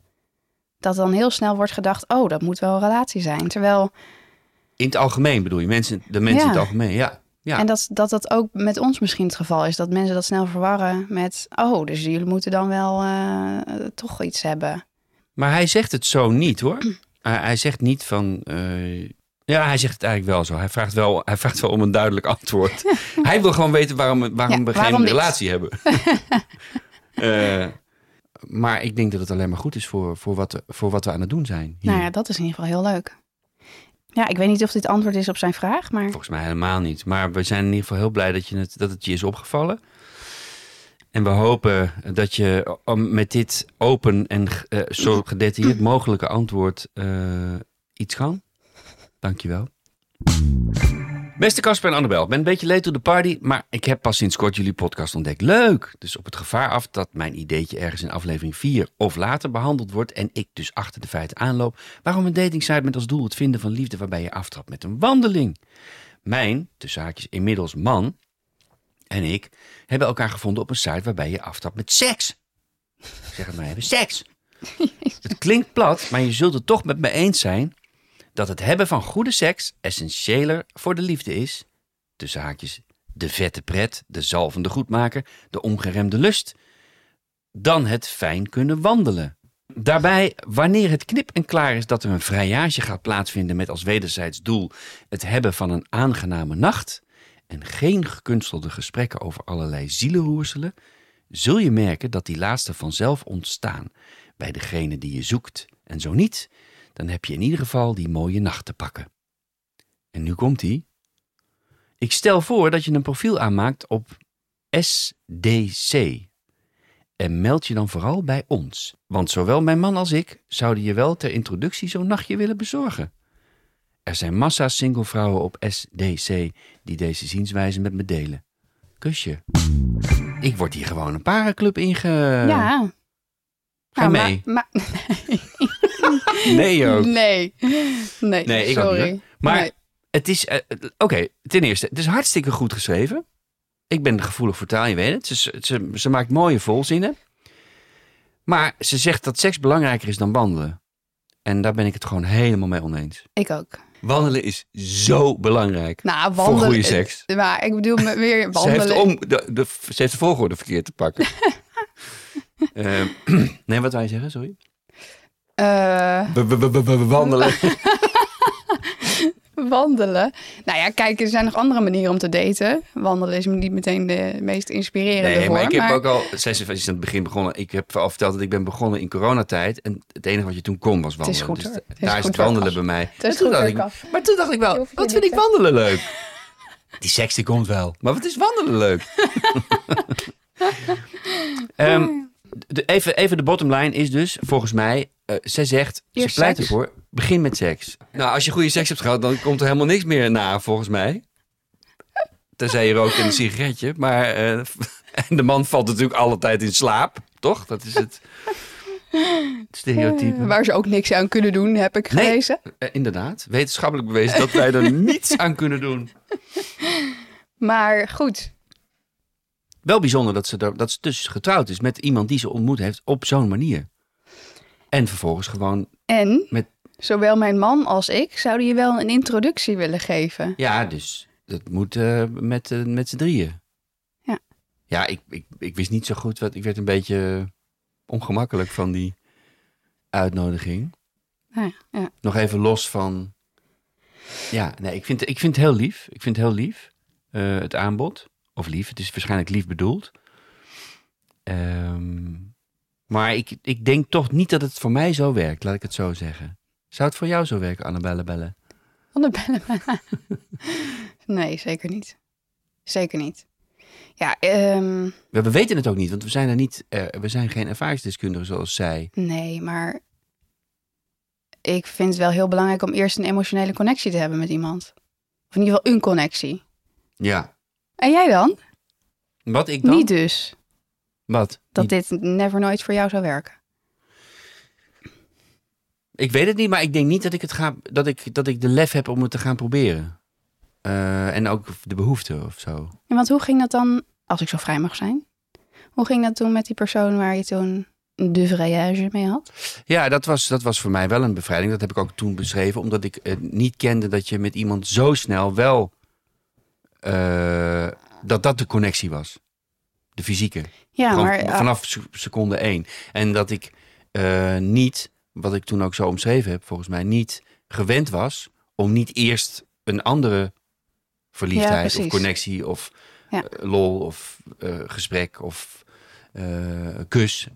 Dat dan heel snel wordt gedacht, oh, dat moet wel een relatie zijn. Terwijl, In het algemeen bedoel je, mensen, de mensen in het algemeen, ja. ja. en dat, dat dat ook met ons misschien het geval is, dat mensen dat snel verwarren met, oh, dus jullie moeten dan wel eh, toch iets hebben. Maar hij zegt het zo niet hoor. hij, hij zegt niet van. eh, ja, hij zegt het eigenlijk wel zo. Hij vraagt wel, hij vraagt wel om een duidelijk antwoord. hij wil gewoon weten waarom, waarom Ja, we geen waarom relatie hebben. Eh, maar ik denk dat het alleen maar goed is voor, voor, wat, voor wat we aan het doen zijn. hier. Nou ja, dat is in ieder geval heel leuk. Ja, ik weet niet of dit antwoord is op zijn vraag, maar Volgens mij helemaal niet. Maar we zijn in ieder geval heel blij dat, je het, dat het je is opgevallen. En we hopen dat je eh, met dit open en eh, zo gedetailleerd mogelijke antwoord eh, iets kan. Dankjewel. Beste Casper en Annabel, ik ben een beetje late to the party, maar ik heb pas sinds kort jullie podcast ontdekt. Leuk! Dus op het gevaar af dat mijn ideetje ergens in aflevering 4 of later behandeld wordt en ik dus achter de feiten aanloop, waarom een datingsite met als doel het vinden van liefde waarbij je aftrapt met een wandeling. Mijn, tussen haakjes inmiddels man, en ik hebben elkaar gevonden op een site waarbij je aftrapt met seks. Zeg het maar even, seks. Het klinkt plat, maar je zult het toch met me eens zijn dat het hebben van goede seks essentiëler voor de liefde is. Tussen haakjes, de vette pret, de zalvende goedmaker, de ongeremde lust, dan het fijn kunnen wandelen. Daarbij, wanneer het knip en klaar is dat er een vrijage gaat plaatsvinden met als wederzijds doel het hebben van een aangename nacht en geen gekunstelde gesprekken over allerlei zielenroerselen, zul je merken dat die laatste vanzelf ontstaan bij degene die je zoekt. En zo niet, dan heb je in ieder geval die mooie nacht te pakken. En nu komt ie. Ik stel voor dat je een profiel aanmaakt op SDC. En meld je dan vooral bij ons. Want zowel mijn man als ik zouden je wel ter introductie zo'n nachtje willen bezorgen. Er zijn massa singlevrouwen op SDC die deze zienswijze met me delen. Kusje. Ik word hier gewoon een parenclub inge... ja. Ga Nou, mee? Maar, Nee ook. nee. Nee, Nee, ik ook sorry. niet, hoor. Maar Nee. het is... eh, Oké, ten eerste, het is hartstikke goed geschreven. Ik ben gevoelig voor taal, je weet het. Ze, ze, ze maakt mooie volzinnen. Maar ze zegt dat seks belangrijker is dan wandelen. En daar ben ik het gewoon helemaal mee oneens. Ik ook. Wandelen is zo belangrijk. Nou, Voor wandelen. goede seks. Maar ik bedoel weer Ze wandelen. heeft, om, de, de, ze heeft de volgorde verkeerd te pakken. Ehm, nee, wat wij zeggen, sorry. Eh, We, we, we, we- we wandelen. wandelen. Nou ja, kijk, er zijn nog andere manieren om te daten. Wandelen is niet meteen de meest inspirerende Nee, vorm. maar ik heb maar- ook al, zij is, aan het begin begonnen. Ik heb al verteld dat ik ben begonnen in coronatijd. En het enige wat je toen kon was Het is wandelen. goed, Dus hoor. Het is daar is goed, het wandelen bij mij. Het is Maar toen goed, dacht hoor, ik, Cas. maar toen dacht ik wel, wat vind ik wandelen leuk? Die seks die komt wel. Maar wat is wandelen leuk? Ehm, de, even, even de bottom line is dus, volgens mij, eh zij zegt, Eerst ze pleit seks. ervoor, begin met seks. Nou, als je goede seks hebt gehad, dan komt er helemaal niks meer na, volgens mij. Tenzij je rookt en een sigaretje. Maar eh, en de man valt natuurlijk altijd in slaap, toch? Dat is het stereotype. Waar ze ook niks aan kunnen doen, heb ik Nee. gelezen. Eh, inderdaad, wetenschappelijk bewezen dat wij er niets aan kunnen doen. Maar goed, Wel bijzonder dat ze, er, dat ze dus getrouwd is met iemand die ze ontmoet heeft op zo'n manier. En vervolgens gewoon, en Met- zowel mijn man als ik zouden je wel een introductie willen geven. ja, dus dat moet eh, met, eh, met z'n drieën. Ja. Ja, ik, ik, ik wist niet zo goed wat. Ik werd een beetje ongemakkelijk van die uitnodiging. Nou ja, ja. Nog even los van. Ja, nee, ik vind, ik vind het heel lief. Ik vind het heel lief, eh, het aanbod. Of lief, het is waarschijnlijk lief bedoeld. Ehm, maar ik, ik denk toch niet dat het voor mij zo werkt, laat ik het zo zeggen. Zou het voor jou zo werken, Annabelle Belle? Bellen. nee, zeker niet. Zeker niet. Ja, ehm, We, we weten het ook niet, want we zijn er niet. eh, we zijn geen ervaringsdeskundigen zoals zij. nee, maar ik vind het wel heel belangrijk om eerst een emotionele connectie te hebben met iemand. Of in ieder geval een connectie. Ja. En jij dan? Wat ik dan? Niet dus. Wat? Dat dit never nooit voor jou zou werken. Ik weet het niet, maar ik denk niet dat ik, het ga, dat ik, dat ik de lef heb om het te gaan proberen. Eh, en ook de behoefte of zo. En want hoe ging dat dan, als ik zo vrij mag zijn? Hoe ging dat toen met die persoon waar je toen de voyage mee had? Ja, dat was, dat was voor mij wel een bevrijding. Dat heb ik ook toen beschreven, omdat ik eh, niet kende dat je met iemand zo snel wel. eh, dat dat de connectie was. De fysieke. Ja, Gewoon maar ah, vanaf se- seconde één. En dat ik eh, niet, wat ik toen ook zo omschreven heb, volgens mij niet gewend was om niet eerst een andere verliefdheid of connectie of Ja. eh, lol of eh, gesprek of kus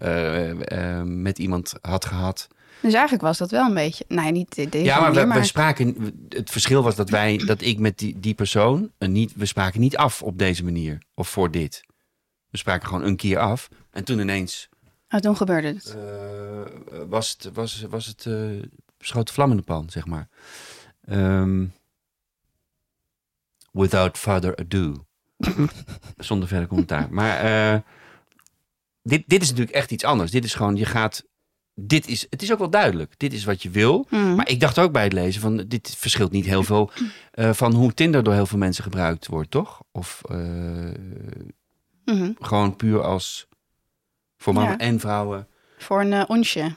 met iemand had gehad. dus eigenlijk was dat wel een beetje, nee, niet de- deze ja, maar, we, spraken. Het verschil was dat wij, dat ik met die, die persoon niet, we spraken niet af op deze manier of voor dit. We spraken gewoon een keer af en toen ineens toen gebeurde het. eh, was het, was, was het eh schoot vlam in de pan, zeg maar. Ehm, without further ado. Zonder verder commentaar. Maar eh, dit, dit is natuurlijk echt iets anders. Dit is gewoon, je gaat... Dit is, het is ook wel duidelijk. Dit is wat je wil. Hmm. Maar ik dacht ook bij het lezen van... Dit verschilt niet heel veel van hoe Tinder door heel veel mensen gebruikt wordt, toch? Of Mhm. gewoon puur als... Voor mannen Ja. en vrouwen. Voor een eh, onsje.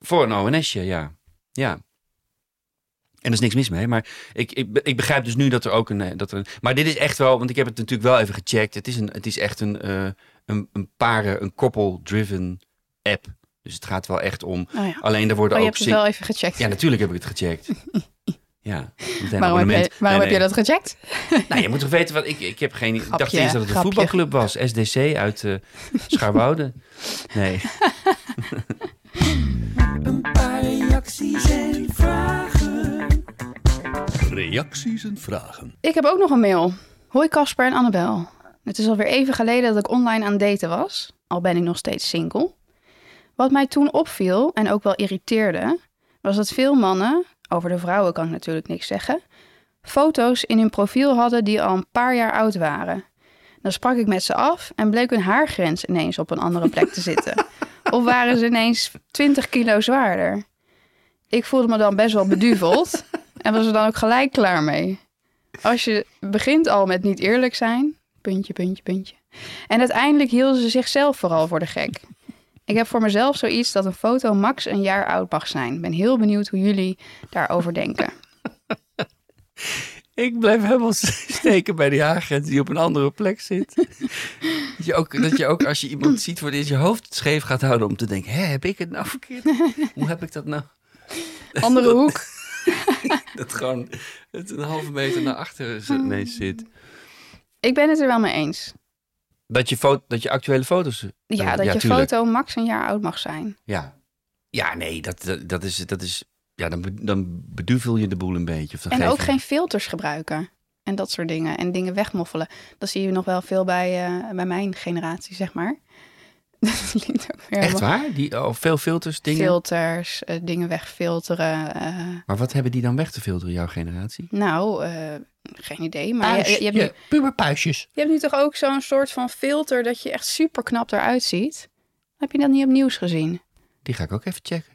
Voor een ONSje, ja. Ja. En er is niks mis mee. Maar ik, ik, ik begrijp dus nu dat er ook een, eh, dat er. Maar dit is echt wel... Want ik heb het natuurlijk wel even gecheckt. Het is, een, het is echt een, eh, een, een paren, een couple-driven app. Dus het gaat wel echt om... Oh ja. Alleen er worden Oh, je ook... hebt het wel even gecheckt. Ja, natuurlijk heb ik het gecheckt. ja. waarom heb, je, waarom Nee, heb je dat gecheckt? Nou, je moet toch weten wat... Ik, ik heb geen... ik dacht eerst dat het een grapje. voetbalclub was. SDC uit Scharwoude. Nee. Een paar reacties en vragen. Reacties en vragen. Ik heb ook nog een mail. Hoi Casper en Annabel. Het is alweer even geleden dat ik online aan het daten was. Al ben ik nog steeds single. Wat mij toen opviel en ook wel irriteerde... was dat veel mannen, over de vrouwen kan ik natuurlijk niks zeggen... foto's in hun profiel hadden die al een paar jaar oud waren. Dan sprak ik met ze af en bleek hun haargrens ineens op een andere plek te zitten. Of waren ze ineens 20 kilo zwaarder. Ik voelde me dan best wel beduveld en was er dan ook gelijk klaar mee. Als je begint al met niet eerlijk zijn, puntje, puntje, puntje. En uiteindelijk hielden ze zichzelf vooral voor de gek. Ik heb voor mezelf zoiets dat een foto max een jaar oud mag zijn. Ik ben heel benieuwd hoe jullie daarover denken. Ik blijf helemaal steken bij die agent die op een andere plek zit. Dat je ook, dat je ook als je iemand ziet voor het je hoofd scheef gaat houden om te denken: hé, heb ik het nou verkeerd? Hoe heb ik dat nou? Andere hoek. Dat gewoon het een halve meter naar achter ineens zit. Ik ben het er wel mee eens. Dat je, fo- dat je actuele foto's. eh, Ja, dat je tuurlijk. foto max een jaar oud mag zijn. Ja, ja nee, dat, dat, dat is. Dat is ja, dan, dan beduvel je de boel een beetje. Of dan En geef ook je- geen filters gebruiken. En dat soort dingen. En dingen wegmoffelen. Dat zie je nog wel veel bij, eh, bij mijn generatie, zeg maar. Dat klinkt ook weer Echt waar? Die, oh, veel filters, dingen. Filters, eh, dingen wegfilteren. eh, Maar wat hebben die dan weg te filteren, jouw generatie? nou, eh, geen idee. Maar je, je, hebt nu, puberpuisjes. je hebt nu toch ook zo'n soort van filter dat je echt super knap eruit ziet. Heb je dat niet op nieuws gezien? Die ga ik ook even checken.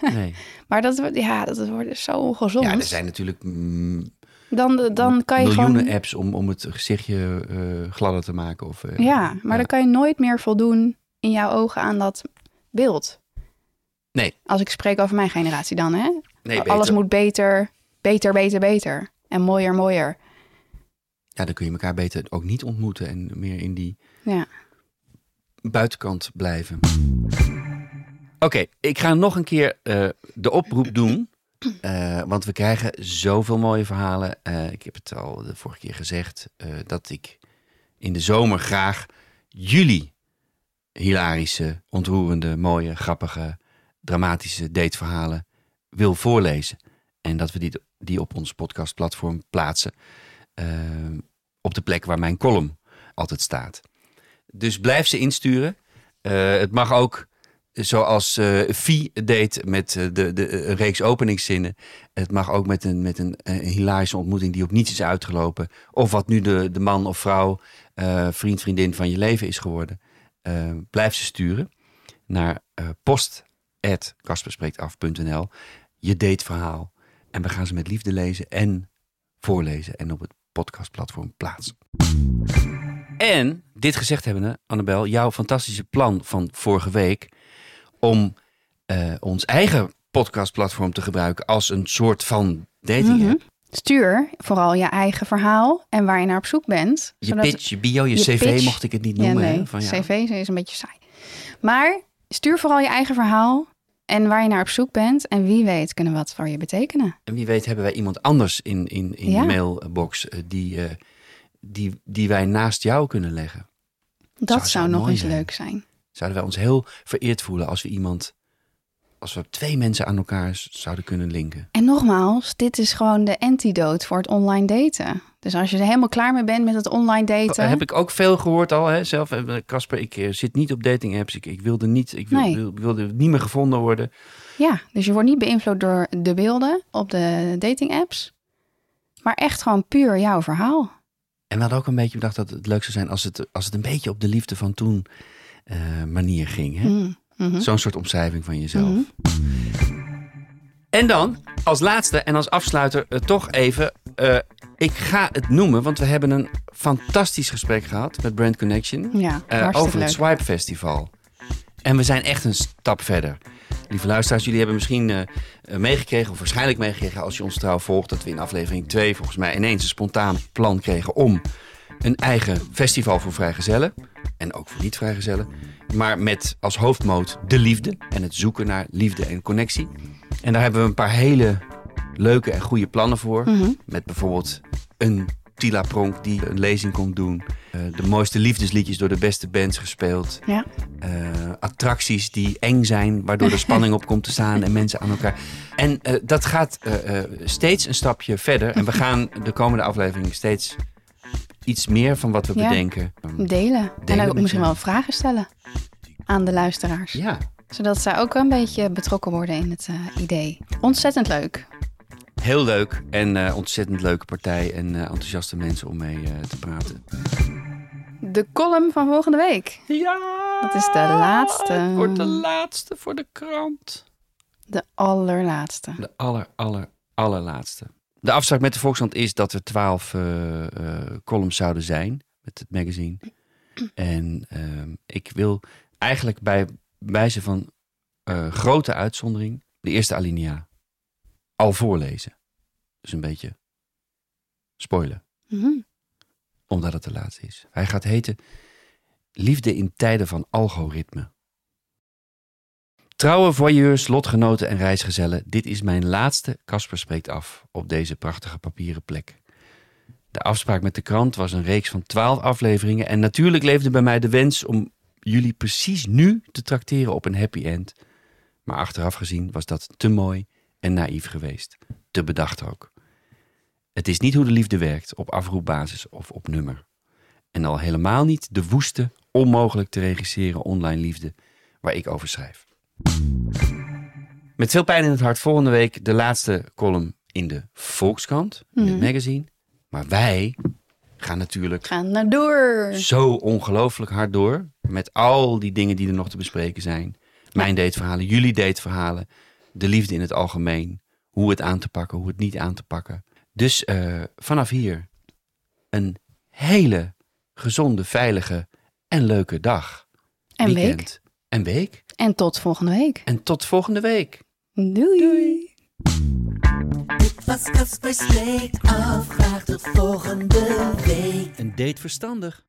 Nee. Maar dat, wordt- ja, dat wordt zo ongezond. Ja, er zijn natuurlijk mm, dan, dan kan je miljoenen gewoon... apps om, om het gezichtje eh, gladder te maken. Of, eh, Ja, maar dan kan je nooit meer voldoen in jouw ogen aan dat beeld. Nee. Als ik spreek over mijn generatie dan, hè? Nee, Alles beter. moet beter, beter, beter, beter. En mooier, mooier. Ja, dan kun je elkaar beter ook niet ontmoeten en meer in die Ja. buitenkant blijven. Oké, ik ga nog een keer eh, de oproep doen. Eh, want we krijgen zoveel mooie verhalen. Eh, ik heb het al de vorige keer gezegd. dat ik in de zomer graag jullie hilarische, ontroerende, mooie, grappige, dramatische dateverhalen wil voorlezen. En dat we die, die op ons podcastplatform plaatsen. eh, op de plek waar mijn column altijd staat. Dus blijf ze insturen. Eh, het mag ook zoals eh Vie deed met de, de reeks openingszinnen. Het mag ook met een, met een, hilarische ontmoeting die op niets is uitgelopen. Of wat nu de, de man of vrouw, eh, vriend, vriendin van je leven is geworden. Eh, blijf ze sturen naar eh post.kasperspreektaf.nl. Je dateverhaal. En we gaan ze met liefde lezen en voorlezen en op het podcastplatform plaatsen. En dit gezegd hebbende, Annabel, jouw fantastische plan van vorige week om eh, ons eigen podcastplatform te gebruiken als een soort van dating Mhm. app. Stuur vooral je eigen verhaal en waar je naar op zoek bent. Je pitch, je bio, je, je cv pitch- mocht ik het niet Ja, noemen. nee, van jou. cv is een beetje saai. Maar stuur vooral je eigen verhaal en waar je naar op zoek bent. En wie weet kunnen wat voor je betekenen. En wie weet hebben wij iemand anders in, in, in Ja. de mailbox eh, die, eh, die, die wij naast jou kunnen leggen. Dat Zou zou, zo nog eens zijn. leuk zijn. Zouden wij ons heel vereerd voelen als we iemand, als we twee mensen aan elkaar zouden kunnen linken. En nogmaals, dit is gewoon de antidote voor het online daten. Dus als je er helemaal klaar mee bent met het online daten. Heb ik ook veel gehoord al, hè? zelf. eh, Casper, ik eh, zit niet op dating apps. Ik, ik wilde niet, ik wil, Nee. wil- wilde niet meer gevonden worden. Ja, dus je wordt niet beïnvloed door de beelden op de dating apps. Maar echt gewoon puur jouw verhaal. En we hadden ook een beetje bedacht dat het leuk zou zijn als het, als het een beetje op de liefde van toen eh, manier ging. Hè? Mm, mhm. Zo'n soort omschrijving van jezelf. Mhm. En dan, als laatste en als afsluiter, eh, toch even. eh, ik ga het noemen, want we hebben een fantastisch gesprek gehad met Brand Connection. Ja, eh, over het. Swipe Festival. En we zijn echt een stap verder. Lieve luisteraars, jullie hebben misschien meegekregen, of waarschijnlijk meegekregen als je ons trouw volgt, dat we in aflevering 2 volgens mij ineens een spontaan plan kregen om een eigen festival voor vrijgezellen. En ook voor niet-vrijgezellen. Maar met als hoofdmoot de liefde en het zoeken naar liefde en connectie. En daar hebben we een paar hele leuke en goede plannen voor. Mhm. Met bijvoorbeeld een Tila Pronk die een lezing komt doen. Eh, de mooiste liefdesliedjes door de beste bands gespeeld. Ja. Eh, attracties die eng zijn, waardoor er spanning op komt te staan en mensen aan elkaar. En eh, dat gaat steeds een stapje verder. En we gaan de komende aflevering steeds iets meer van wat we Ja. bedenken. Delen. en ook misschien wel vragen stellen aan de luisteraars. Ja, Zodat zij ook een beetje betrokken worden in het eh, idee. Ontzettend leuk. heel leuk en eh, ontzettend leuke partij en eh, enthousiaste mensen om mee eh, te praten. De column van volgende week. Ja, Dat is de laatste. Het wordt de laatste voor de krant. De allerlaatste. De aller, aller, allerlaatste. De afspraak met de Volkskrant is dat er twaalf eh, eh, columns zouden zijn met het magazine. En ehm, ik wil eigenlijk bij wijze van eh, grote uitzondering de eerste alinea al voorlezen. Dus een beetje spoilen, Mhm. omdat het de laatste is. Hij gaat heten Liefde in tijden van algoritme. Trouwe voyeurs, lotgenoten en reisgezellen, dit is mijn laatste Casper spreekt af op deze prachtige papieren plek. De afspraak met de krant was een reeks van twaalf afleveringen en natuurlijk leefde bij mij de wens om jullie precies nu te trakteren op een happy end. Maar achteraf gezien was dat te mooi en naïef geweest. Te bedacht ook. Het is niet hoe de liefde werkt, op afroepbasis of op nummer. En al helemaal niet de woeste, onmogelijk te regisseren online liefde waar ik over schrijf. Met veel pijn in het hart volgende week de laatste column in de Volkskrant, in het magazine. Maar wij gaan natuurlijk Ga naar door. zo ongelooflijk hard door. Met al die dingen die er nog te bespreken zijn. Mijn dateverhalen, jullie dateverhalen. De liefde in het algemeen. Hoe het aan te pakken, hoe het niet aan te pakken. Dus eh, vanaf hier een hele gezonde, veilige en leuke dag. En Weekend. week. En week. En tot volgende week. En tot volgende week. Doei. Dit was Casper Spreekt Af. Graag tot volgende week. Een date verstandig.